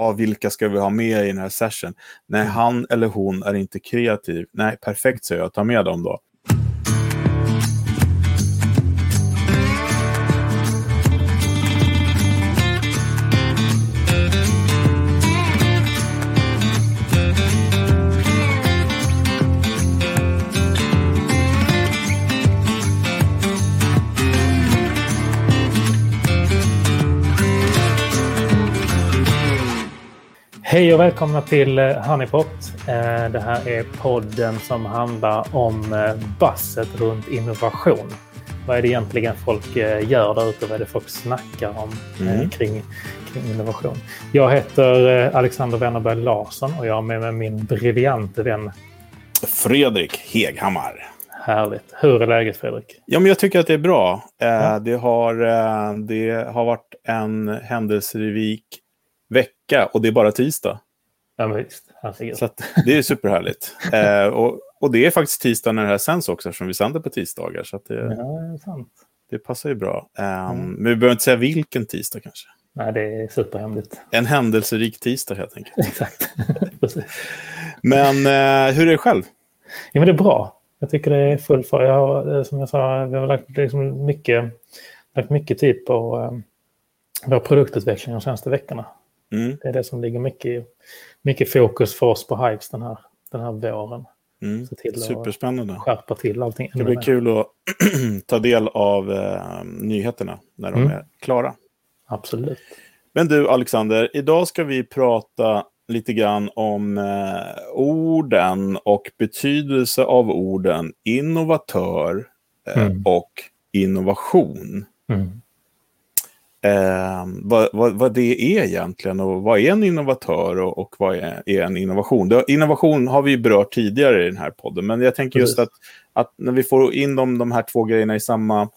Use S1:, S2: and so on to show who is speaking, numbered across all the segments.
S1: ja, vilka ska vi ha med i den här session? Nej,
S2: Mm.
S1: han eller hon är inte kreativ. Nej, perfekt säger jag, ta med dem då.
S2: Hej och välkomna till eh, Honeypot. Eh, Det här är podden som handlar om eh, basset runt innovation. Vad är det egentligen folk gör där ute? Vad är det folk snackar om
S1: Mm.
S2: kring, kring innovation? Jag heter Alexander Wennerberg Larsson och jag har med mig min briljante vän.
S1: Fredrik Heghammar.
S2: Härligt. Hur är läget Fredrik?
S1: Ja, men jag tycker att det är bra.
S2: Ja.
S1: det, har, det har varit en händelserik vecka och det är bara tisdag.
S2: Ja, men visst. Herregud.
S1: Så att, det är superhärligt. eh, och, och det är faktiskt tisdag när det här sänds också, eftersom vi sänder på tisdagar. Så det,
S2: Ja, det är sant.
S1: det passar ju bra. Um,
S2: Mm.
S1: Men vi behöver inte säga vilken tisdag kanske.
S2: Nej, det är superhemligt.
S1: En händelserik tisdag helt enkelt.
S2: Exakt.
S1: Men eh, hur är det själv?
S2: Ja, men det är bra. Jag tycker det är full fart. Jag har, eh, som jag sa, vi har lagt, liksom mycket, lagt mycket tid på eh, vår produktutveckling de senaste veckorna.
S1: Mm,
S2: Det är det som ligger mycket, mycket fokus för oss på Hives den här, den här våren.
S1: mm.
S2: Se till att
S1: Superspännande.
S2: skärpa till allting.
S1: Det blir
S2: mer.
S1: kul att ta del av eh, nyheterna när de
S2: Mm.
S1: är klara.
S2: Absolut.
S1: Men du Alexander, idag ska vi prata lite grann om eh, orden och betydelse av orden innovatör eh,
S2: Mm.
S1: och innovation.
S2: Mm.
S1: Eh, vad, vad, vad det är egentligen och vad är en innovatör och, och vad är, är en innovation? Det, innovation har vi berört tidigare i den här podden, men jag tänker just att, att när vi får in de, de här två grejerna i samma,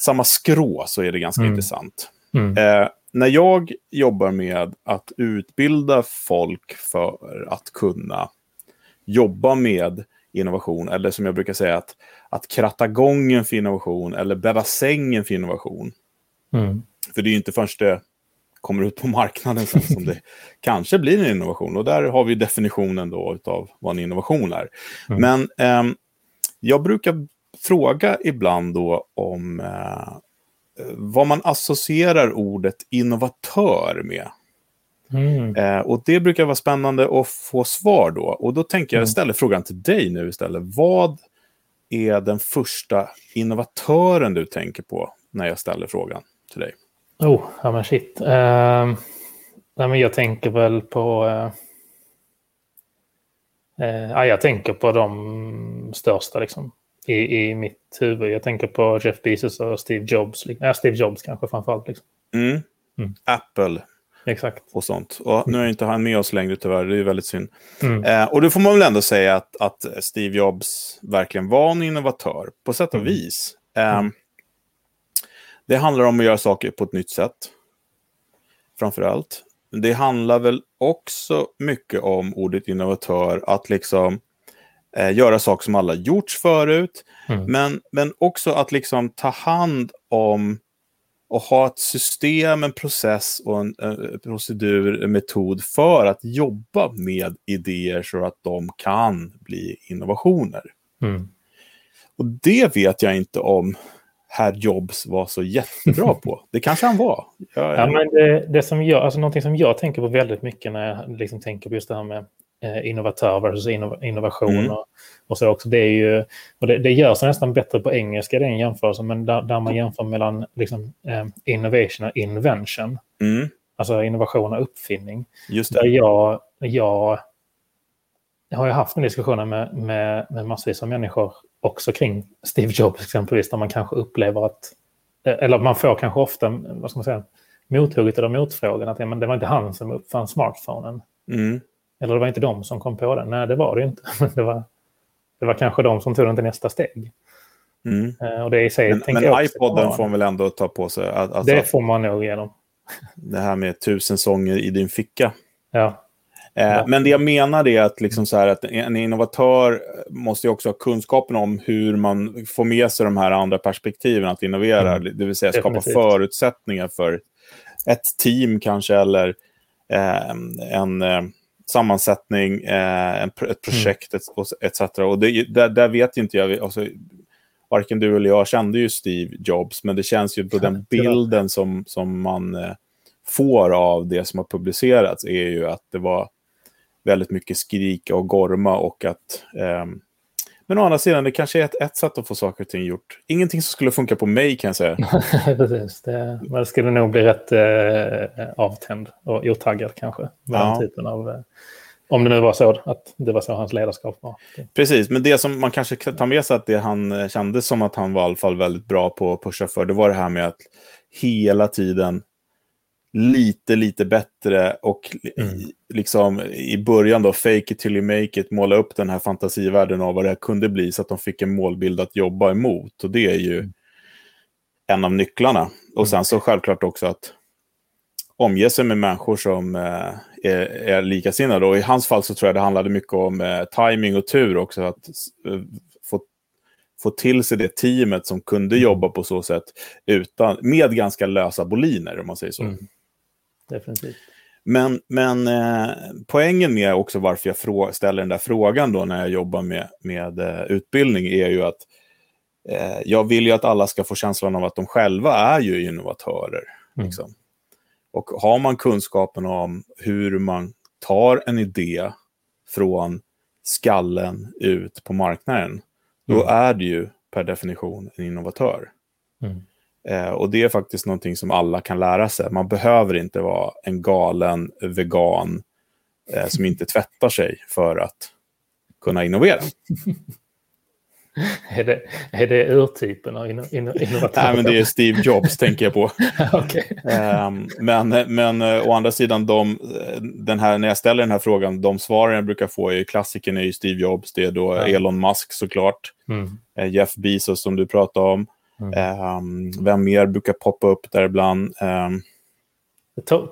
S1: samma skrå så är det ganska
S2: Mm.
S1: intressant.
S2: Mm.
S1: Eh, när jag jobbar med att utbilda folk för att kunna jobba med innovation, eller som jag brukar säga, att, att kratta gången för innovation eller bädda sängen för innovation.
S2: Mm.
S1: För det är ju inte förrän det kommer ut på marknaden sen som det kanske blir en innovation. Och där har vi definitionen då av vad en innovation är.
S2: Mm.
S1: Men ehm, jag brukar fråga ibland då om eh, vad man associerar ordet innovatör med.
S2: Mm.
S1: Eh, och det brukar vara spännande att få svar då. Och då tänker jag
S2: Mm.
S1: ställa frågan till dig nu istället. Vad är den första innovatören du tänker på när jag ställer frågan till dig?
S2: Oh, ja men shit. Uh, nej, men jag tänker väl på... eh, ja, jag tänker på de största liksom, i, i mitt huvud. Jag tänker på Jeff Bezos och Steve Jobs. Ja, Steve Jobs kanske framförallt. Liksom.
S1: Mm.
S2: Mm.
S1: Apple
S2: Exakt.
S1: och sånt. Och nu är inte han med oss längre tyvärr, det är väldigt synd.
S2: Mm.
S1: Eh, och då får man väl ändå säga att, att Steve Jobs verkligen var en innovatör, på sätt och
S2: Mm.
S1: vis. Eh, Det handlar om att göra saker på ett nytt sätt, framför allt. Det handlar väl också mycket om ordet innovatör, att liksom eh, göra saker som alla gjorts förut,
S2: Mm.
S1: men, men också att liksom ta hand om och ha ett system, en process och en eh, procedur, en metod för att jobba med idéer så att de kan bli innovationer.
S2: Mm.
S1: Och det vet jag inte om herr Jobs var så jättebra på. Det kanske han var. Jag,
S2: Ja, men det, det som jag, alltså någonting som jag tänker på väldigt mycket när jag liksom tänker på just det här med eh, innovatör versus inno, innovation
S1: Mm.
S2: och, och så också. Det, är ju, och det, det görs nästan bättre på engelska, det är en jämförelse, men där, där man jämför mellan liksom, eh, innovation och invention,
S1: mm,
S2: alltså innovation och uppfinning.
S1: just
S2: Där
S1: det.
S2: jag, jag, jag har ju haft en diskussion med, med, med massvis av människor också kring Steve Jobs exempelvis, där man kanske upplever att, eh, eller man får kanske ofta, vad ska man säga, mothugget eller motfrågan att ja, men det var inte han som uppfann smartphonen.
S1: Mm,
S2: Eller det var inte de som kom på den. Nej, det var det inte. Det var, det var kanske de som tog den till nästa steg.
S1: mm.
S2: Eh, Och det i sig
S1: Men, men iPoden får man väl ändå ta på sig. Alltså,
S2: Det får man nog igenom.
S1: det här med tusen sånger i din ficka.
S2: Ja.
S1: Eh,
S2: Ja.
S1: Men det jag menar är att, liksom så att en innovatör måste ju också ha kunskapen om hur man får med sig de här andra perspektiven att innovera.
S2: Mm.
S1: Det vill säga skapa
S2: Definitivt.
S1: förutsättningar för ett team kanske eller eh, en eh, sammansättning, eh, en, ett projekt mm. etc. Och det, där, där, vet inte jag, alltså, varken du eller jag kände ju Steve Jobs, men det känns ju på den bilden som, som man eh, får av det som har publicerats är ju att det var väldigt mycket skrika och gorma och att eh, men å andra sidan, det kanske är ett, ett sätt att få saker och ting gjort. Ingenting som skulle funka på mig kan jag säga.
S2: Precis, det, man skulle nog bli rätt eh, avtänd och otaggad kanske. Med ja. den typen av, eh, om det nu var så att det var så hans ledarskap var.
S1: Precis, men det som man kanske kan ta med sig att det han eh, kände som att han var i alla fall väldigt bra på att pusha för, det var det här med att hela tiden lite, lite bättre och mm. liksom i början då, fake it till you make it, måla upp den här fantasivärlden av vad det här kunde bli så att de fick en målbild att jobba emot. Och det är ju mm. en av nycklarna. Och mm. sen så självklart också att omge sig med människor som eh, är, är likasinnade. Och i hans fall så tror jag det handlade mycket om eh, timing och tur också. Att eh, få, få till sig det teamet som kunde mm. jobba på så sätt utan, med ganska lösa boliner, om man säger så. Mm
S2: definitivt.
S1: Men, men eh, poängen med också varför jag ställer den där frågan då när jag jobbar med, med eh, utbildning är ju att eh, jag vill ju att alla ska få känslan av att de själva är ju innovatörer. Mm. Liksom. Och har man kunskapen om hur man tar en idé från skallen ut på marknaden, då mm. är det ju per definition en innovatör. Mm. Eh, och det är faktiskt någonting som alla kan lära sig. Man behöver inte vara en galen vegan eh, som inte tvättar sig för att kunna innovera.
S2: Är det, är det urtypen av innovatörer?
S1: Nej, men det är Steve Jobs, tänker jag på. okay. ehm, men, men uh, å andra sidan, de, den här, när jag ställer den här frågan, de svaren jag brukar få är klassikern är ju Steve Jobs, det är då ja. Elon Musk såklart, mm. uh, Jeff Bezos som du pratade om, Mm. Um, vem mer brukar poppa upp där ibland? Um,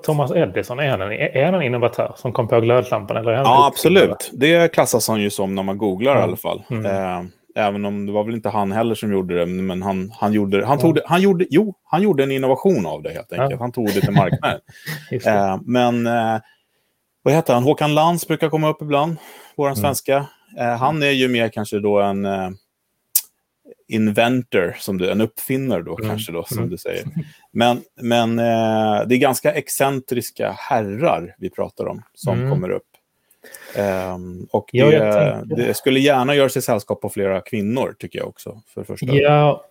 S2: Thomas Edison, är han, en, är han en innovatör som kom på glödlampan? Eller
S1: ja, absolut. Det klassas han ju som när man googlar mm. i alla fall. Mm. Uh, även om det var väl inte han heller som gjorde det, men han, han, gjorde, han, tog det, han, gjorde, jo, han gjorde en innovation av det helt enkelt. Ja. Han tog det till marknaden. men uh, vad heter han? Håkan Lans brukar komma upp ibland, vår mm. svenska. han är ju mer kanske då en inventor, som du, en uppfinnare då mm. kanske då, som mm. du säger. Men, men eh, det är ganska excentriska herrar vi pratar om som mm. kommer upp. Um, och det, ja, det, skulle gärna göra sig sällskap på flera kvinnor, tycker jag också. För första.
S2: Ja,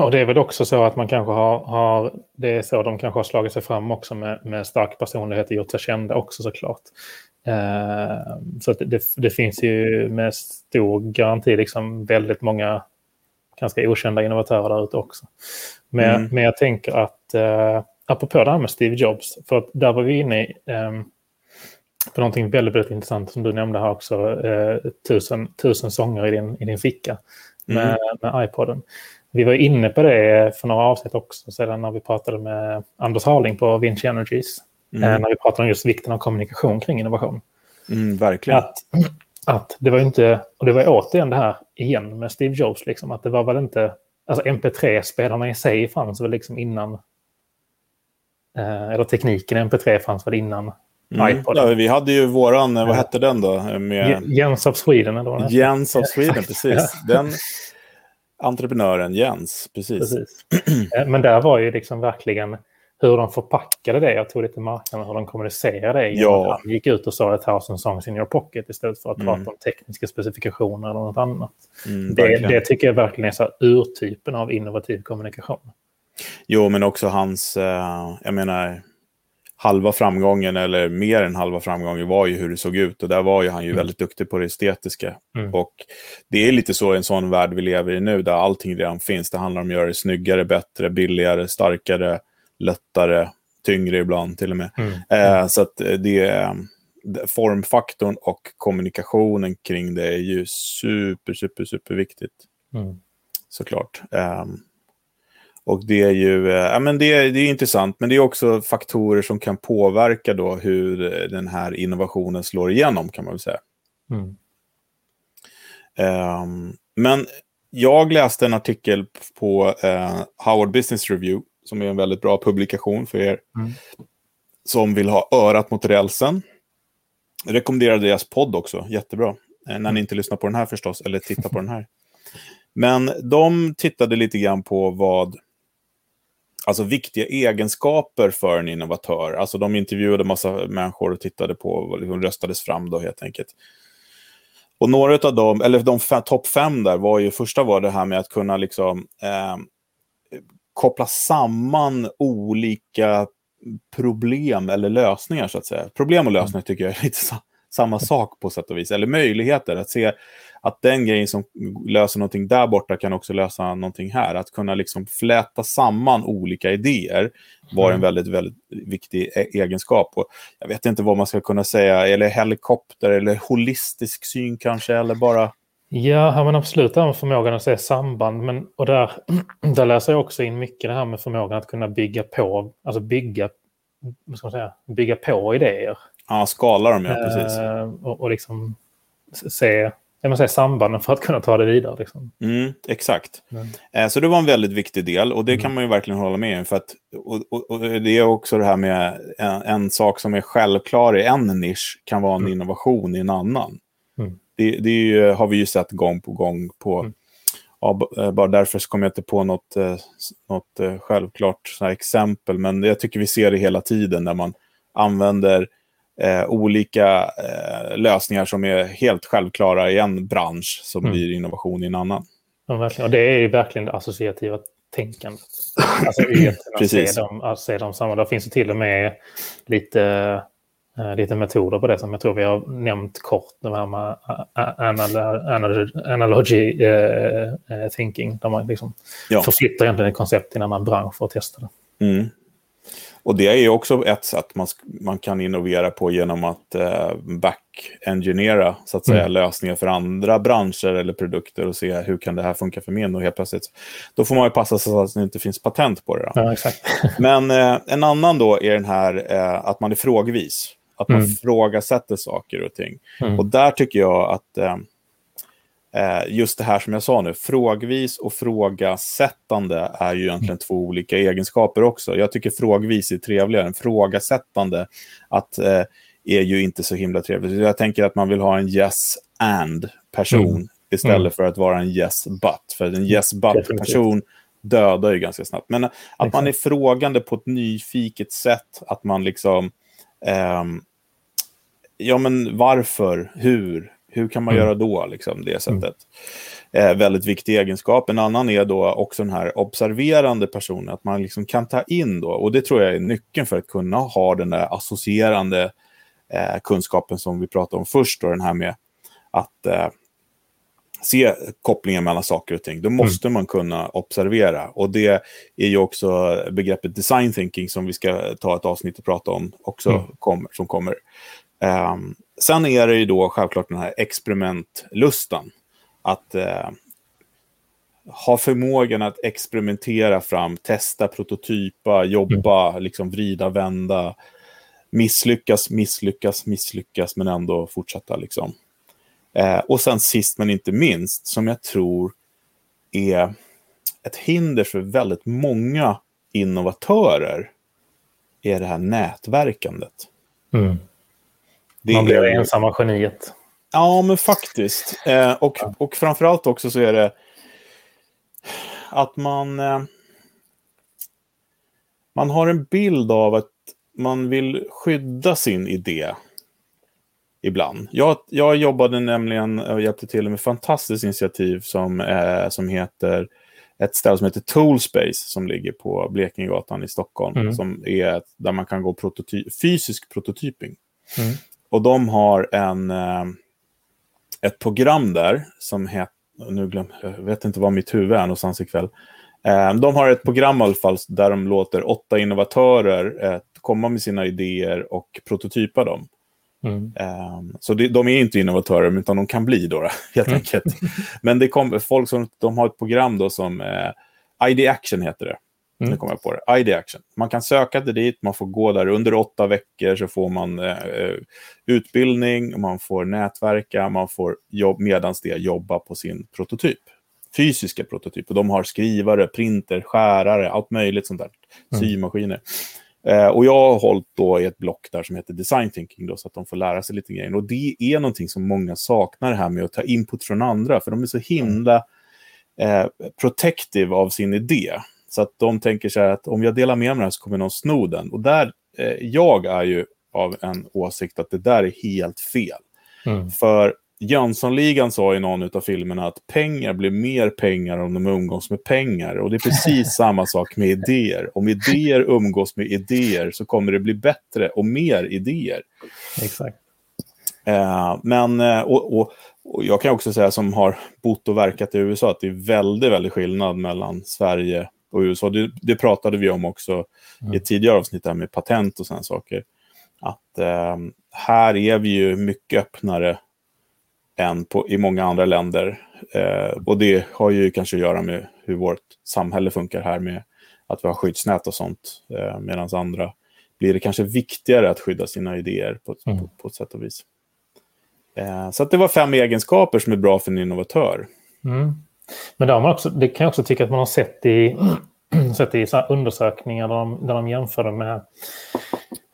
S2: och det är väl också så att man kanske har, har det är så de kanske har slagit sig fram också med, med stark personlighet och gjort sig kända också såklart. Uh, så det, det, finns ju med stor garanti liksom väldigt många ganska okända innovatörer där ute också. Men, mm. men jag tänker att, eh, apropå det här med Steve Jobs, för att där var vi inne i, eh, på någonting väldigt, väldigt intressant som du nämnde här också, eh, tusen, tusen sånger i din, i din ficka med, mm. med iPoden. Vi var inne på det för några avsnitt också, sedan när vi pratade med Anders Harling på Vinci Energies. Mm. Eh, när vi pratade om just vikten av kommunikation kring innovation.
S1: Mm, verkligen.
S2: Att, att det var inte, och det var återigen det här igen med Steve Jobs, liksom, att det var väl inte, alltså MP3-spelarna i sig fanns väl liksom innan, eh, eller tekniken i MP3 fanns väl innan
S1: mm. iPod. Ja, vi hade ju våran, vad hette den då?
S2: Med... Jens of Sweden eller vad
S1: Jens of Sweden, precis. Den entreprenören Jens, precis. precis.
S2: Eh, men där var ju liksom verkligen hur de förpackade det. Jag tog lite marknaden hur de kommunicerade det. Ja. Han gick ut och sa ett thousand songs in your pocket istället för att mm. prata om tekniska specifikationer eller något annat. Mm, det, det, tycker jag verkligen är så urtypen av innovativ kommunikation.
S1: Jo, men också hans, uh, jag menar, halva framgången eller mer än halva framgången var ju hur det såg ut och där var ju han ju mm. väldigt duktig på det estetiska. Mm. Och det är lite så i en sån värld vi lever i nu där allting redan finns. Det handlar om att göra det snyggare, bättre, billigare, starkare, lättare, tyngre ibland till och med. Mm. Eh, så att det är formfaktorn och kommunikationen kring det är ju super, super, super viktigt. Mm. Såklart. Um, och det är ju eh, ja, men det är, det är intressant, men det är också faktorer som kan påverka då hur den här innovationen slår igenom, kan man väl säga. Mm. Um, men jag läste en artikel på uh, Howard Business Review som är en väldigt bra publikation för er mm. som vill ha örat mot rälsen. Jag rekommenderar deras podd också, jättebra. Eh, när ni inte lyssnar på den här förstås, eller tittar på den här. Men de tittade lite grann på vad, alltså viktiga egenskaper för en innovatör. Alltså de intervjuade massa människor och tittade på vad liksom röstades fram då helt enkelt. Och några av dem, eller de topp fem där, var ju första var det här med att kunna liksom eh, koppla samman olika problem eller lösningar så att säga. Problem och lösningar tycker jag är lite samma sak på sätt och vis. Eller möjligheter att se att den grejen som löser någonting där borta kan också lösa någonting här. Att kunna liksom fläta samman olika idéer var en mm. väldigt, väldigt viktig e-, egenskap. Och jag vet inte vad man ska kunna säga, eller helikopter eller holistisk syn kanske, eller bara...
S2: Ja, men absolut det här med förmågan att se samband. Men, och där, där läser jag också in mycket det här med förmågan att kunna bygga på, alltså bygga, vad ska man säga, bygga på idéer.
S1: Ja, skala dem, ja, precis.
S2: Eh, och, och liksom se man säger, sambanden för att kunna ta det vidare. Liksom.
S1: Mm, exakt. Mm. Eh, så det var en väldigt viktig del och det mm. kan man ju verkligen hålla med om. För att, och, och, och, det är också det här med en, en, sak som är självklar i en nisch kan vara en mm. innovation i en annan. Det, det ju, har vi ju sett gång på gång på mm. Ja, eh, bara därför så kommer jag inte på något, eh, något självklart exempel, men jag tycker vi ser det hela tiden när man använder eh, olika eh, lösningar som är helt självklara i en bransch som mm. blir innovation i en annan.
S2: Ja, verkligen. Och det är ju verkligen det associativa tänkandet. Alltså i att se dem, att se dem samma. Det finns till och med lite, lite metoder på det som jag tror vi har nämnt kort. Det här med analogy, analogy äh, thinking. Där man liksom ja. förflyttar egentligen ett koncept till en annan bransch för att testa det.
S1: Mm. Och det är också ett sätt man, man kan innovera på genom att eh, back-engineera så att säga, mm. lösningar för andra branscher eller produkter och se hur kan det här funka för min. Och helt plötsligt, då får man ju passa sig så att det inte finns patent på det.
S2: Ja.
S1: Men eh, en annan då är den här eh, att man är frågvis. Att man mm. frågasätter saker och ting. Mm. Och där tycker jag att eh, Eh, just det här som jag sa nu, frågvis och frågasättande är ju egentligen två olika egenskaper också. Jag tycker frågvis är trevligare än frågasättande. Att eh, är ju inte så himla trevligt. Jag tänker att man vill ha en yes and person mm. istället mm. för att vara en yes but. För en yes but person dödar ju ganska snabbt. Men att Exakt. man är frågande på ett nyfiket sätt, att man liksom Ja, men varför? Hur? Hur kan man mm. göra då, liksom, det mm. sättet? Mm. Eh, väldigt viktig egenskap. En annan är då också den här observerande personen, att man liksom kan ta in då, och det tror jag är nyckeln för att kunna ha den där associerande eh, kunskapen som vi pratade om först, då, den här med att eh, se kopplingen mellan saker och ting. Då mm. måste mm. man kunna observera. Och det är ju också begreppet design thinking som vi ska ta ett avsnitt och prata om också, mm. kommer, som kommer. Um, sen är det ju då självklart den här experimentlustan. Att uh, ha förmågan att experimentera fram, testa, prototypa, jobba, mm. liksom vrida, vända, misslyckas, misslyckas, misslyckas, men ändå fortsätta. Liksom. Eh, och sen sist men inte minst, som jag tror är ett hinder för väldigt många innovatörer, är det här nätverkandet. Mm.
S2: Det Man blir det ensamma geniet.
S1: Ja, men faktiskt. Eh, och, och framförallt också så är det att man... Eh, man har en bild av att man vill skydda sin idé ibland. Jag, jag jobbade nämligen och hjälpte till med ett fantastiskt initiativ som, eh, som heter ett ställe som heter Toolspace som ligger på Blekingegatan i Stockholm. Mm. Som är där man kan gå prototy fysisk prototyping. Mm. Och de har en, eh, ett program där som heter, nu glöm, jag vet inte vad mitt huvud är någonstans ikväll. Eh, de har ett program i alla fall där de låter åtta innovatörer eh, komma med sina idéer och prototypa dem. Mm. så det, de är inte innovatörer, utan de kan bli då, helt mm. enkelt. Men det kommer folk som de har ett program då som ID Action heter det. Mm. Nu kommer jag på det. ID Action. Man kan söka till dit, man får gå där under åtta veckor så får man eh, utbildning, man får nätverka, man får jobb, medans det jobba på sin prototyp. Fysiska prototyper. De har skrivare, printer, skärare, allt möjligt sånt där. Mm. Eh, och jag har hållit då i ett block där som heter Design Thinking, då, så att de får lära sig lite grejer. Och det är någonting som många saknar, det här med att ta input från andra, för de är så himla eh, protective av sin idé. Så att de tänker så här att om jag delar med mig här så kommer någon sno den. Och där, eh, jag är ju av en åsikt att det där är helt fel.
S2: Mm.
S1: För Jönssonligan sa i någon av filmerna att pengar blir mer pengar om de umgås med pengar. Och det är precis samma sak med idéer. Om idéer umgås med idéer så kommer det bli bättre och mer idéer.
S2: Exakt.
S1: Eh, men, eh, och, och, och jag kan också säga som har bott och verkat i USA att det är väldigt, väldigt skillnad mellan Sverige och USA. Det, det pratade vi om också i ett tidigare avsnitt med patent och sådana saker. Att eh, här är vi ju mycket öppnare än på, i många andra länder. Eh, och det har ju kanske att göra med hur vårt samhälle funkar här med att vi har skyddsnät och sånt. Eh, Medan andra blir det kanske viktigare att skydda sina idéer på,
S2: Mm.
S1: på, på ett sätt och vis. Eh, så att det var fem egenskaper som är bra för en innovatör.
S2: Mm. Men det, också, det kan jag också tycka att man har sett i, sett i så undersökningar där de, där de jämför det med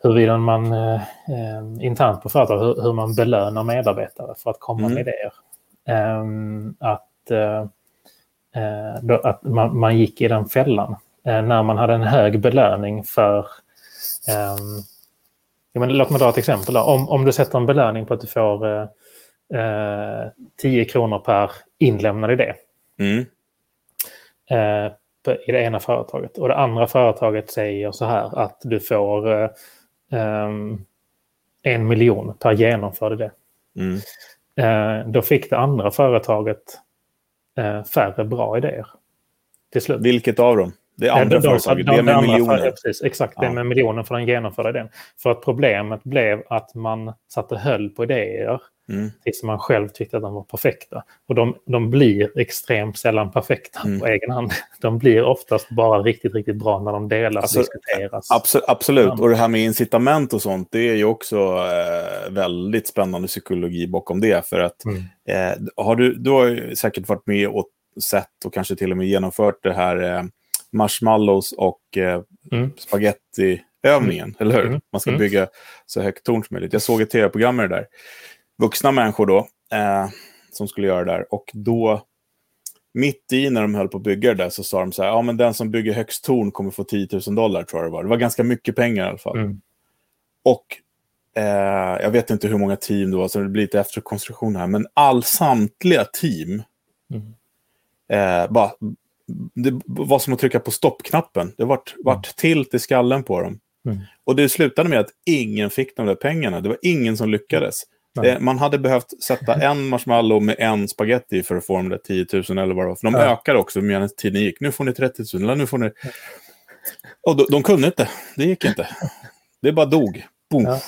S2: huruvida man eh, internt på företag, hur, hur man belönar medarbetare för att komma
S1: Mm.
S2: med idéer. Ehm, att eh, då, att man, man gick i den fällan. Eh, när man hade en hög belöning för... ehm, ja, men låt mig dra ett exempel. Om, om du sätter en belöning på att du får eh, 10 kronor per inlämnad idé
S1: Mm.
S2: i det ena företaget. Och det andra företaget säger så här att du får ehm, en miljon per genomförd idé.
S1: Mm.
S2: Eh, då fick det andra företaget eh, färre bra idéer. Till slut.
S1: Vilket av dem? Det
S2: Eh,
S1: andra
S2: de- de-
S1: företaget,
S2: de-
S1: det
S2: de
S1: med miljoner.
S2: för- ja, precis, exakt, det
S1: Ja.
S2: med miljonen för den genomförda idén. För att problemet blev att man satte höll på idéer
S1: Mm.
S2: tills man själv tyckte att de var perfekta. Och de, de blir extremt sällan perfekta
S1: Mm.
S2: på egen hand. De blir oftast bara riktigt, riktigt bra när de delas
S1: Alltså,
S2: och diskuteras.
S1: Absolut, absolut.
S2: Ja.
S1: och det här med incitament och sånt, det är ju också eh, väldigt spännande psykologi bakom det. För att
S2: Mm.
S1: eh, har du, du har ju säkert varit med och sett och kanske till och med genomfört det här eh, marshmallows och eh,
S2: Mm.
S1: spaghetti-övningen, eller hur?
S2: Mm.
S1: Man ska
S2: Mm.
S1: bygga så högt torn som möjligt. Jag såg ett tv-program med det där. Vuxna människor då, eh, som skulle göra det där. Och då, mitt i när de höll på att bygga det där, så sa de så här, ja men den som bygger högst torn kommer få 10 000 dollar, tror jag det var. Det var ganska mycket pengar i alla fall.
S2: Mm.
S1: Och eh, jag vet inte hur många team det var, så det blir lite efterkonstruktion här. Men all samtliga team
S2: Mm.
S1: eh, bara, det var som att trycka på stoppknappen. Det vart, vart tilt i skallen på dem.
S2: Mm.
S1: Och det slutade med att ingen fick de där pengarna. Det var ingen som lyckades. Eh, man hade behövt sätta en marshmallow med en spaghetti för att få de där 10 000 eller vad det var. För de
S2: Ja.
S1: ökade också medan tiden gick. Nu får ni 30 000, eller nu får ni... Och de, de kunde inte. Det gick inte. Det bara dog. Boom.
S2: Ja.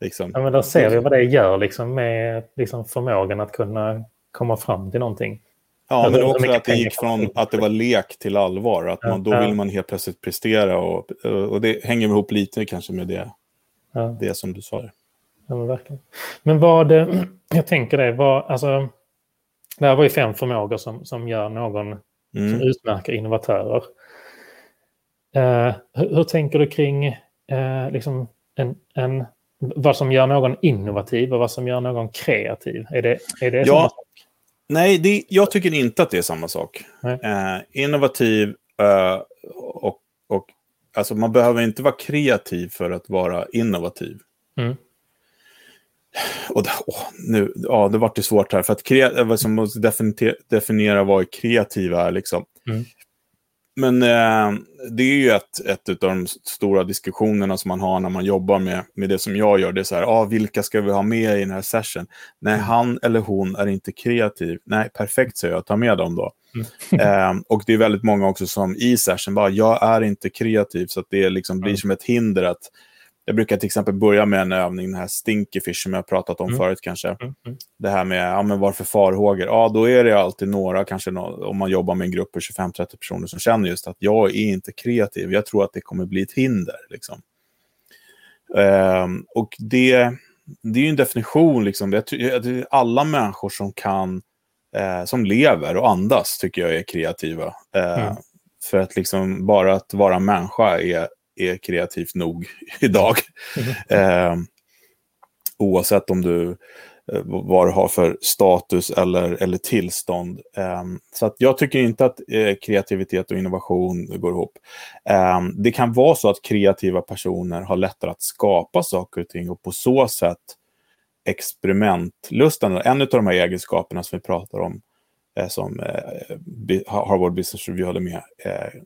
S1: Liksom.
S2: Ja, men då ser vi vad det gör liksom, med liksom, förmågan att kunna komma fram till någonting.
S1: Ja, men också att det gick från att det var lek till allvar. Att man, då
S2: Ja.
S1: vill man helt plötsligt prestera. Och, och det hänger ihop lite kanske med det,
S2: Ja.
S1: det som du sa.
S2: Ja, men verkligen. Men vad, eh, jag tänker det, vad, alltså, det här var ju fem förmågor som, som gör någon, som
S1: Mm.
S2: utmärker innovatörer. Eh, hur, hur tänker du kring eh, liksom en, en, vad som gör någon innovativ och vad som gör någon kreativ? Är det, är det
S1: Ja.
S2: samma sak?
S1: Nej, det, jag tycker inte att det är samma sak. Eh, innovativ eh, och, och alltså man behöver inte vara kreativ för att vara innovativ.
S2: Mm.
S1: Och det, åh, nu, ja, det vart det svårt här. För att kre, vad som måste definiera, vad kreativ är. Liksom.
S2: Mm.
S1: Men eh, det är ju ett, ett av de stora diskussionerna som man har när man jobbar med, med det som jag gör. Det är så här, ah, vilka ska vi ha med i den här session? Nej,
S2: Mm.
S1: han eller hon är inte kreativ. Nej, perfekt säger jag, ta med dem då.
S2: Mm.
S1: eh, och det är väldigt många också som i session bara, jag är inte kreativ. Så att det liksom blir
S2: Mm.
S1: som ett hinder att jag brukar till exempel börja med en övning, den här Stinkyfish som jag har pratat om
S2: Mm.
S1: förut kanske.
S2: Mm, mm,
S1: Det här med, ja men varför farhågor? Ja, då är det alltid några, kanske nå- om man jobbar med en grupp på 25-30 personer som känner just att jag är inte kreativ. Jag tror att det kommer bli ett hinder. Liksom. Ehm, och det, det är ju en definition, liksom. Jag jag alla människor som kan, eh, som lever och andas tycker jag är kreativa. Eh,
S2: Mm.
S1: För att liksom bara att vara människa är är kreativt nog idag. Eh, oavsett om du eh, vad du har för status eller, eller tillstånd. Um, så att jag tycker inte att eh, kreativitet och innovation går ihop. Um, det kan vara så att kreativa personer har lättare att skapa saker och ting och på så sätt experimentlusten, en av de här egenskaperna som vi pratar om, eh, som eh, Harvard Business Review hade med, eh,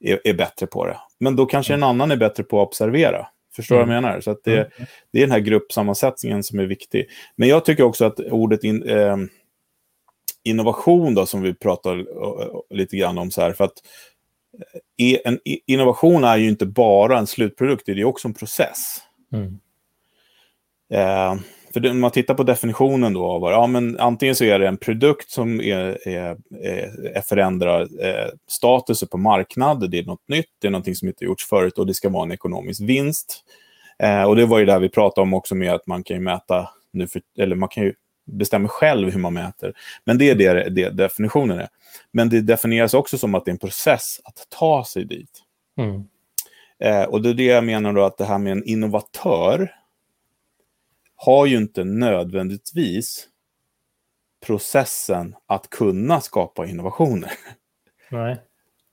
S1: är, är, bättre på det. Men då kanske en annan är bättre på att observera. Förstår du mm. vad jag menar? Så det, mm. det är den här gruppsammansättningen som är viktig. Men jag tycker också att ordet in, eh, innovation, då, som vi pratar lite grann om, så här, för att eh, en innovation är ju inte bara en slutprodukt, det är också en process. Mm. Eh, för om man tittar på definitionen då av ja, men antingen så är det en produkt som är, är, är förändrar eh, statusen på marknad, det är något nytt, det är någonting som inte gjorts förut och det ska vara en ekonomisk vinst. Eh, och det var ju det vi pratade om också med att man kan ju mäta, nu för, eller man kan ju bestämma själv hur man mäter. Men det är det, det definitionen är. Men det definieras också som att det är en process att ta sig dit. Mm. Eh, och det är det jag menar då att det här med en innovatör, har ju inte nödvändigtvis processen att kunna skapa innovationer.
S2: Nej.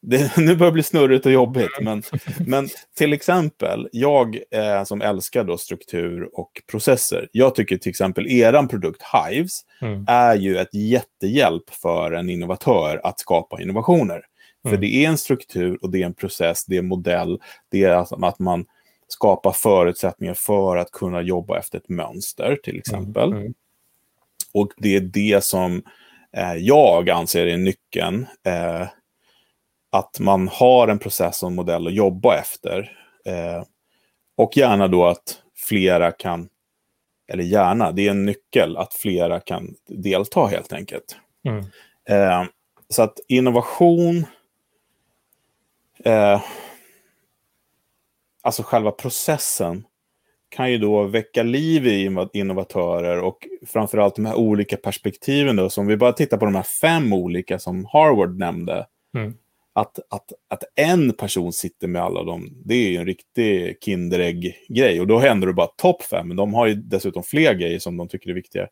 S1: Det, nu börjar det bli snurrigt och jobbigt, men, men till exempel, jag eh, som älskar då struktur och processer, jag tycker till exempel eran produkt Hives mm. är ju ett jättehjälp för en innovatör att skapa innovationer. Mm. För det är en struktur och det är en process, det är en modell, det är alltså att man skapa förutsättningar för att kunna jobba efter ett mönster till mm, exempel. Mm. Mm. Och det är det som eh, jag anser är nyckeln. Eh, att man har en process och en modell att jobba efter. Eh, och gärna då att flera kan, eller gärna, det är en nyckel att flera kan delta helt enkelt. Mm. Eh, så att innovation eh, alltså själva processen, kan ju då väcka liv i innovatörer och framförallt de här olika perspektiven. Då, som vi bara tittar på de här fem olika som Harvard nämnde. Mm. Att, att, att en person sitter med alla dem, det är ju en riktig Kinderägg-grej. Och då händer det bara topp fem, men de har ju dessutom fler grejer som de tycker är viktiga.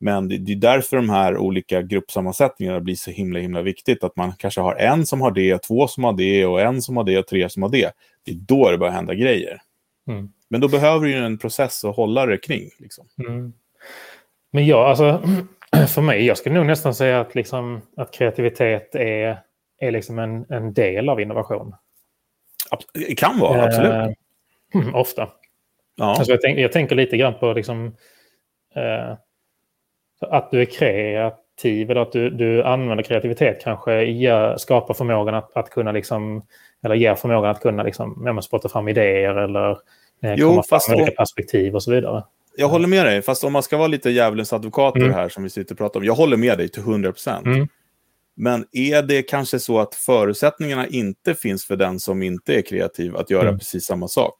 S1: Men det, det är därför de här olika gruppsammansättningarna blir så himla himla viktigt. Att man kanske har en som har det, två som har det och en som har det och tre som har det. Det är då det börjar hända grejer. Mm. Men då behöver du ju en process att hålla det kring. Liksom.
S2: Mm. Men ja, alltså för mig, jag skulle nog nästan säga att, liksom, att kreativitet är, är liksom en, en del av innovation.
S1: Det kan vara, eh, absolut.
S2: ofta. Ja. Alltså jag, tänk, jag tänker lite grann på liksom, eh, att du är kreativ eller att du, du använder kreativitet kanske skapar förmågan att, att kunna liksom, eller ger förmågan att kunna liksom, spotta fram idéer eller eh, jo, komma fram med olika perspektiv och så vidare.
S1: Jag håller med dig, fast om man ska vara lite djävulens advokat mm. här som vi sitter och pratar om. Jag håller med dig till 100 procent. Mm. Men är det kanske så att förutsättningarna inte finns för den som inte är kreativ att göra mm. precis samma sak?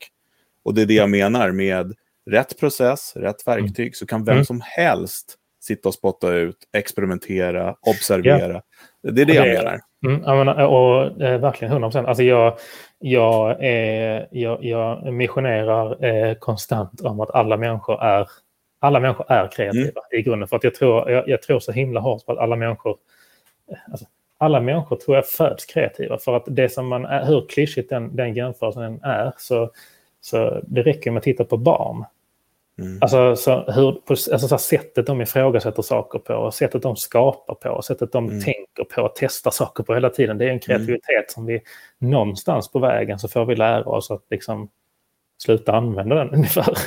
S1: Och det är det jag menar med rätt process, rätt verktyg, mm. så kan vem mm. som helst sitta och spotta ut, experimentera, observera. Yeah. Det är det, jag menar.
S2: Mm, jag menar och, eh, verkligen 100 procent. Alltså jag, jag, är, jag, jag missionerar eh, konstant om att alla människor är, alla människor är kreativa mm. i grunden. För att jag tror, jag, jag, tror så himla hårt på att alla människor alltså, alla människor tror jag föds kreativa. För att det som man är, hur klyschigt den, den jämförelsen är, så, så det räcker med att titta på barn. Mm. Alltså, så hur, på, alltså så sättet de ifrågasätter saker på, sättet de skapar på, sättet de mm. tänker på, testar saker på hela tiden. Det är en mm. kreativitet mm. som vi någonstans på vägen så får vi lära oss att liksom sluta använda den ungefär.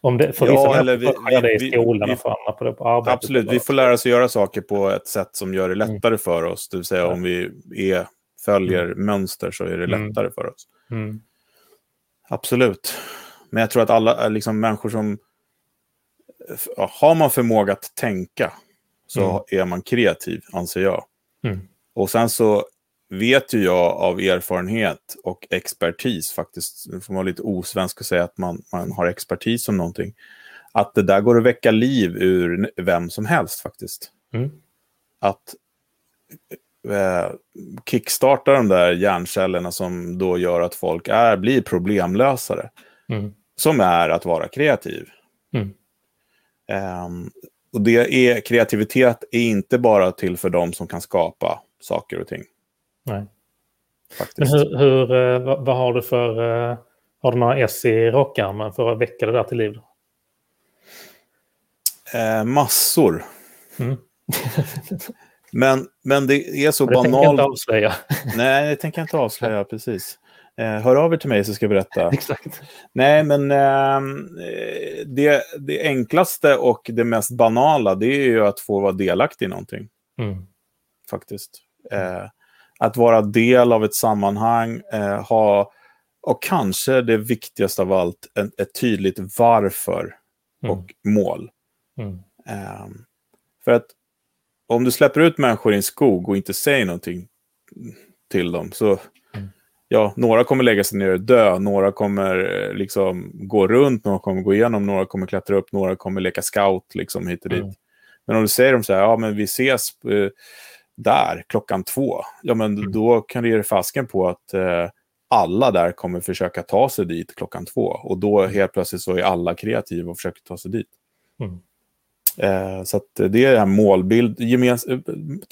S2: Om det, för ja, eller vi, vi, det i skolan vi, och för andra på, det, på arbetet.
S1: Absolut, vi får lära oss att göra saker på ett sätt som gör det mm. lättare mm. för oss. Det vill säga om vi är, följer mönster så är det lättare för oss. Absolut. Men jag tror att alla liksom, människor som... Har man förmåga att tänka så mm. är man kreativ, anser jag. Mm. Och sen så vet ju jag av erfarenhet och expertis, faktiskt, nu får man vara lite osvensk och säga att man, man har expertis om någonting, att det där går att väcka liv ur vem som helst faktiskt. Mm. Att eh, kickstarta de där hjärncellerna som då gör att folk är, blir problemlösare.
S2: Mm.
S1: Som är att vara kreativ.
S2: Mm.
S1: Ehm, och det är, kreativitet är inte bara till för dem som kan skapa saker och ting.
S2: Nej.
S1: Faktiskt.
S2: Men hur, hur, eh, vad, har du för... eh, Har du några S i rockarmen för att väcka det där till liv?
S1: Eh, massor.
S2: Mm.
S1: Men, men det är så
S2: Det tänker jag
S1: banalt.
S2: inte avslöja.
S1: Nej, det tänker jag inte avslöja, precis. Eh, hör av er till mig så ska jag berätta.
S2: Exakt.
S1: Nej, men ehm, eh, det, det enklaste och det mest banala det är ju att få vara delaktig i någonting,
S2: Mm.
S1: faktiskt. Eh, att vara del av ett sammanhang, ha, och kanske det viktigaste av allt, ett, tydligt varför
S2: Mm.
S1: och mål.
S2: Mm.
S1: Ehm, för att om du släpper ut människor i en skog och inte säger någonting till dem, så. Ja, några kommer lägga sig ner och dö, några kommer eh, liksom gå runt, några kommer gå igenom, några kommer klättra upp, några kommer leka scout liksom hit och dit.
S2: Mm.
S1: Men om du säger dem så här, ja men vi ses eh, där klockan två, ja men
S2: Mm.
S1: då kan du ge dig fasken på att eh, alla där kommer försöka ta sig dit klockan två. Och då helt plötsligt så är alla kreativa och försöker ta sig dit.
S2: Mm.
S1: Eh, så att det är den här målbild, gemens, eh,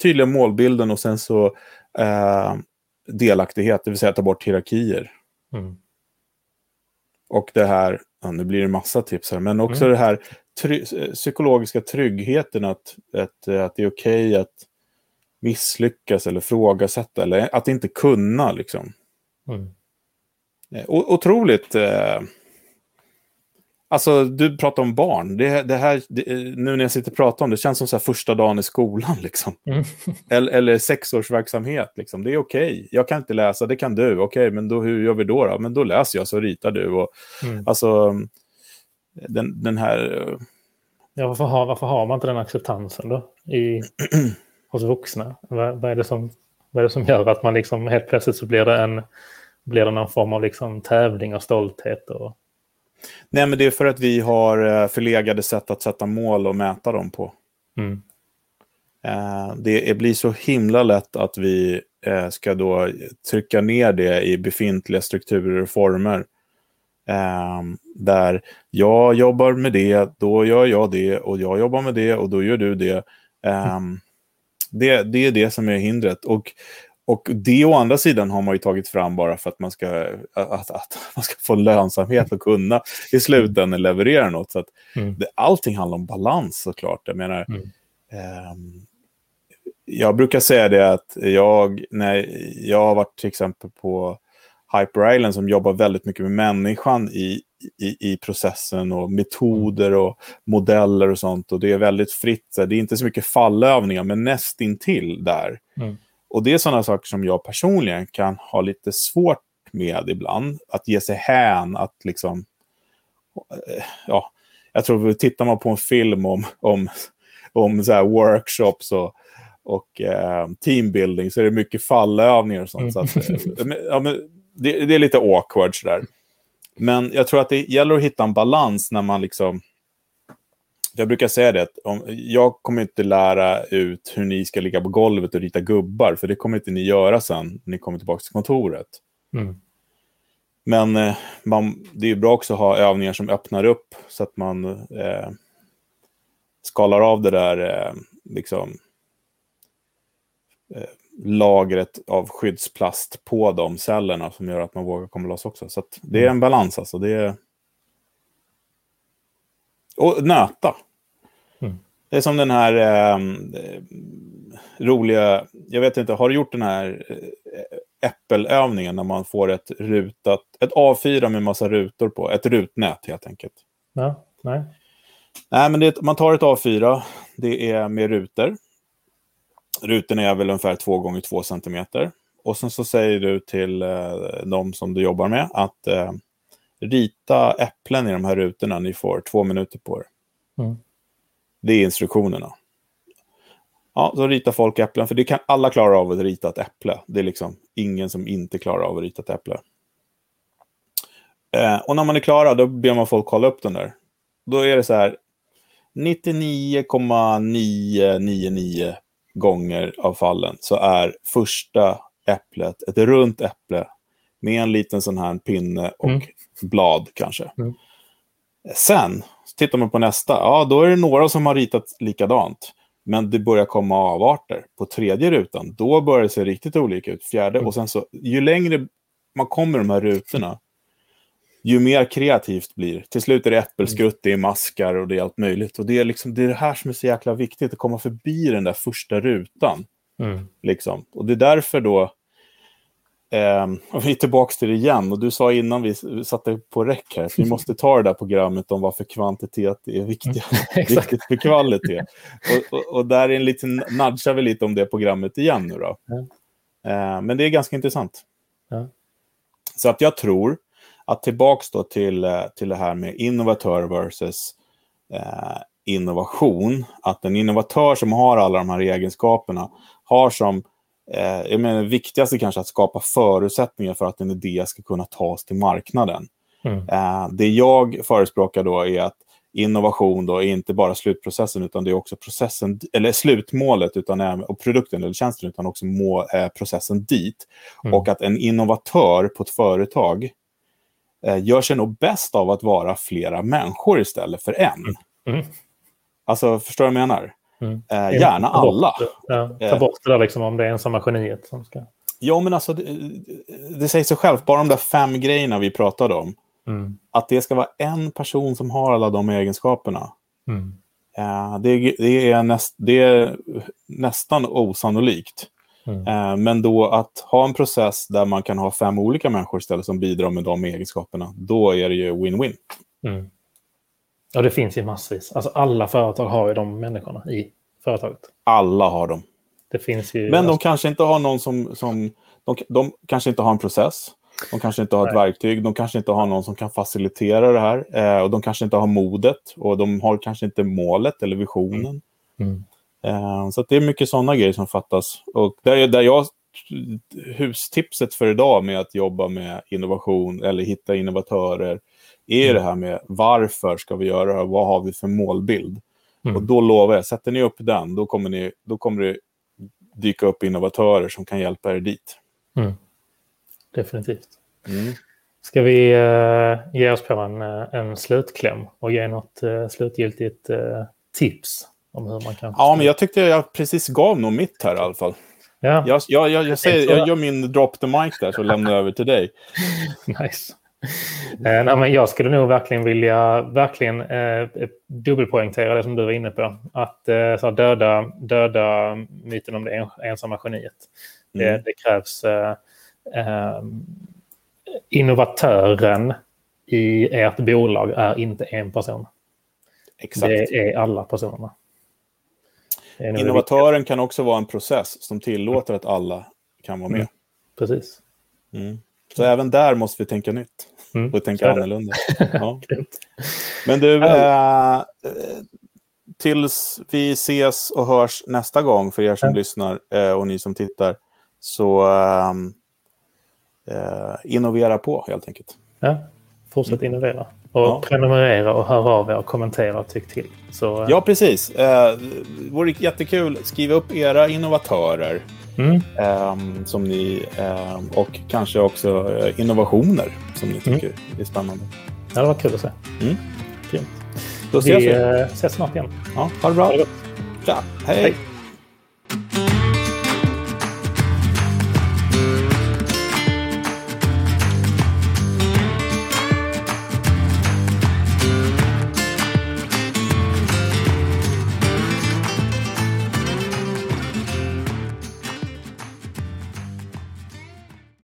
S1: tydliga målbilden och sen så eh, delaktighet, det vill säga ta bort hierarkier.
S2: Mm.
S1: Och det här, ja, nu blir det massa tips här, men också
S2: Mm.
S1: det här try psykologiska tryggheten att, att, att det är okej att misslyckas eller frågasätta eller att inte kunna. Liksom.
S2: Mm.
S1: Eh, otroligt... Eh, alltså, du pratar om barn. Det, det här, det, nu när jag sitter och pratar om det, känns som så första dagen i skolan. Liksom.
S2: Mm.
S1: Eller, eller sexårsverksamhet. Liksom. Det är okej. Jag kan inte läsa, det kan du. Okej, men då, hur gör vi då, då? Men då läser jag, så ritar du. Och,
S2: Mm.
S1: alltså, den, den här... eh,
S2: Ja, varför, har, varför har man inte den acceptansen då i, hos vuxna? Vad, vad, är det som, vad är det som gör att man liksom helt plötsligt så blir det, en, blir det någon form av liksom tävling och stolthet? Och,
S1: Nej, men det är för att vi har eh, förlegade sätt att sätta mål och mäta dem på.
S2: mm.
S1: Eh, Det blir så himla lätt att vi eh, ska då trycka ner det i befintliga strukturer och former. Eh, Där jag jobbar med det, då gör jag det och jag jobbar med det och då gör du det. Eh, Det, det är det som är hindret. Och, och det å andra sidan har man ju tagit fram bara för att man ska, att, att man ska få lönsamhet och kunna i slutändan leverera något. Så att
S2: Mm.
S1: det, allting handlar om balans såklart. Jag menar,
S2: Mm.
S1: Ehm, jag brukar säga det att jag, när jag har varit till exempel på Hyper Island som jobbar väldigt mycket med människan i, i, i processen och metoder och modeller och sånt. Och det är väldigt fritt. Det är inte så mycket fallövningar, men nästintill där.
S2: Mm.
S1: Och det är sådana saker som jag personligen kan ha lite svårt med ibland. Att ge sig hän, att liksom... eh, Ja, jag tror, tittar man på en film om, om, om så här workshops och, och eh, teambuilding så är det mycket fallövningar och sånt. Så att, eh, ja, men det, det är lite awkward sådär. Men jag tror att det gäller att hitta en balans när man liksom... Jag brukar säga det, att om, jag kommer inte lära ut hur ni ska ligga på golvet och rita gubbar, för det kommer inte ni göra sen när ni kommer tillbaka till kontoret.
S2: Mm.
S1: Men eh, man, det är bra också att ha övningar som öppnar upp så att man eh, skalar av det där eh, liksom, eh, lagret av skyddsplast på de cellerna som gör att man vågar komma loss också. Så det är en balans alltså. Det är... Och nöta.
S2: Mm.
S1: Det är som den här eh, eh, roliga, jag vet inte, har du gjort den här eh, äppelövningen när man får ett rutat, ett A4 med massa rutor på, ett rutnät helt enkelt.
S2: Ja, nej.
S1: Nej, men det, man tar ett A4, det är med rutor. Rutorna är väl ungefär 2 gånger 2 cm. Och sen så säger du till eh, de som du jobbar med att eh, rita äpplen i de här rutorna. Ni får två minuter på er.
S2: Mm.
S1: Det är instruktionerna. Ja, så ritar folk äpplen, för det kan alla klara av att rita ett äpple. Det är liksom ingen som inte klarar av att rita ett äpple. Eh, och när man är klara, då ber man folk kolla upp den där. Då är det så här 99,999 gånger av fallen så är första äpplet ett runt äpple med en liten sån här pinne och
S2: Mm.
S1: blad kanske.
S2: Mm.
S1: Sen tittar man på nästa. Ja, då är det några som har ritat likadant. Men det börjar komma avarter. På tredje rutan, då börjar det se riktigt olika ut. Fjärde,
S2: Mm.
S1: och sen så, ju längre man kommer de här rutorna, ju mer kreativt blir. Till slut är det äppelskrutt, det är maskar och det är allt möjligt. Och det är, liksom, det är det här som är så jäkla viktigt, att komma förbi den där första rutan.
S2: Mm.
S1: Liksom. Och det är därför då, eh, och vi är tillbaka till det igen, och du sa innan vi satte på räck här, att vi måste ta det där programmet om varför kvantitet är viktigt,
S2: Exakt.
S1: viktigt för kvalitet. Och, och, och där är en liten, nudgar vi lite om det programmet igen nu då. Eh, men det är ganska intressant.
S2: Ja.
S1: Så att jag tror att tillbaks då till, eh, till det här med innovatör versus eh, innovation. Att en innovatör som har alla de här egenskaperna har som eh, jag menar, det viktigaste kanske att skapa förutsättningar för att en idé ska kunna tas till marknaden.
S2: Mm.
S1: Eh, det jag förespråkar då är att innovation då är inte bara slutprocessen utan det är också processen, eller slutmålet utan och produkten eller tjänsten utan också må, eh, processen dit.
S2: Mm.
S1: Och att en innovatör på ett företag eh, gör sig nog bäst av att vara flera människor istället för en.
S2: Mm.
S1: Alltså, förstår du vad jag menar?
S2: Mm.
S1: Eh, gärna alla.
S2: Ja, ta
S1: Eh.
S2: bort det där liksom om det är ensamma geniet som ska...
S1: Ja, men alltså, det, det säger sig självt, bara de där fem grejerna vi pratade om,
S2: Mm.
S1: att det ska vara en person som har alla de egenskaperna.
S2: Mm.
S1: Eh, det, det, är näst, det är nästan osannolikt.
S2: Mm.
S1: Eh, men då att ha en process där man kan ha fem olika människor istället som bidrar med de egenskaperna, då är det ju win-win.
S2: Mm. Ja, det finns ju massvis. Alltså alla företag har ju de människorna i företaget.
S1: Alla har dem.
S2: Det finns ju...
S1: Men de
S2: alltså,
S1: kanske inte har någon som... som de, de kanske inte har en process. De kanske inte har ett
S2: Nej.
S1: verktyg. De kanske inte har någon som kan facilitera det här. Eh, och de kanske inte har modet. Och de har kanske inte målet eller visionen.
S2: Mm.
S1: Eh, så det är mycket sådana grejer som fattas. Och där, är- där jag... Hustipset för idag med att jobba med innovation eller hitta innovatörer är
S2: Mm.
S1: det här med varför ska vi göra det här? Vad har vi för målbild?
S2: Mm.
S1: Och då lovar jag, sätter ni upp den, då kommer, ni, då kommer det dyka upp innovatörer som kan hjälpa er dit.
S2: Mm. Definitivt.
S1: Mm.
S2: Ska vi eh, ge oss på en, eh, en slutkläm och ge något uh, slutgiltigt eh, tips om hur man kan...
S1: Ja, men jag tyckte jag precis gav nog mitt här i alla fall.
S2: Ja,
S1: Jag, jag, jag, jag, säger, jag gör min drop the mic där, så lämnar jag över till dig.
S2: nice. Eh, nej, men jag skulle nog verkligen vilja verkligen eh, dubbelpoängtera det som du var inne på. Att eh, så döda, döda myten om det en, ensamma geniet. Det,
S1: Mm.
S2: det krävs eh, eh, innovatören i ert bolag är inte en person.
S1: Exakt.
S2: Det är alla personerna. Det är det
S1: Innovatören kan också vara en process som tillåter att alla kan vara med.
S2: Mm. Precis.
S1: Mm. Så även där måste vi tänka nytt
S2: Mm,
S1: och tänka annorlunda. Ja. Men du,
S2: Ja.
S1: eh, tills vi ses och hörs nästa gång för er som
S2: Ja.
S1: lyssnar eh, och ni som tittar, så ehm, eh, innovera på helt enkelt.
S2: Ja, fortsätt innovera. Och
S1: Ja.
S2: prenumerera och hör av er och kommentera och tyck till. Så, eh,
S1: Ja, precis. Eh, det vore jättekul. Skriv upp era innovatörer
S2: mm,
S1: ehm, som ni, ehm, och kanske också eh, innovationer som ni tycker är spännande.
S2: ja, det var kul att se.
S1: Mm.
S2: Grymt.
S1: Då ses
S2: Vi
S1: vi.
S2: eh, ses snart igen.
S1: Ja, ha det bra.
S2: Ha det gott.
S1: Tja. Hej.
S2: Hej.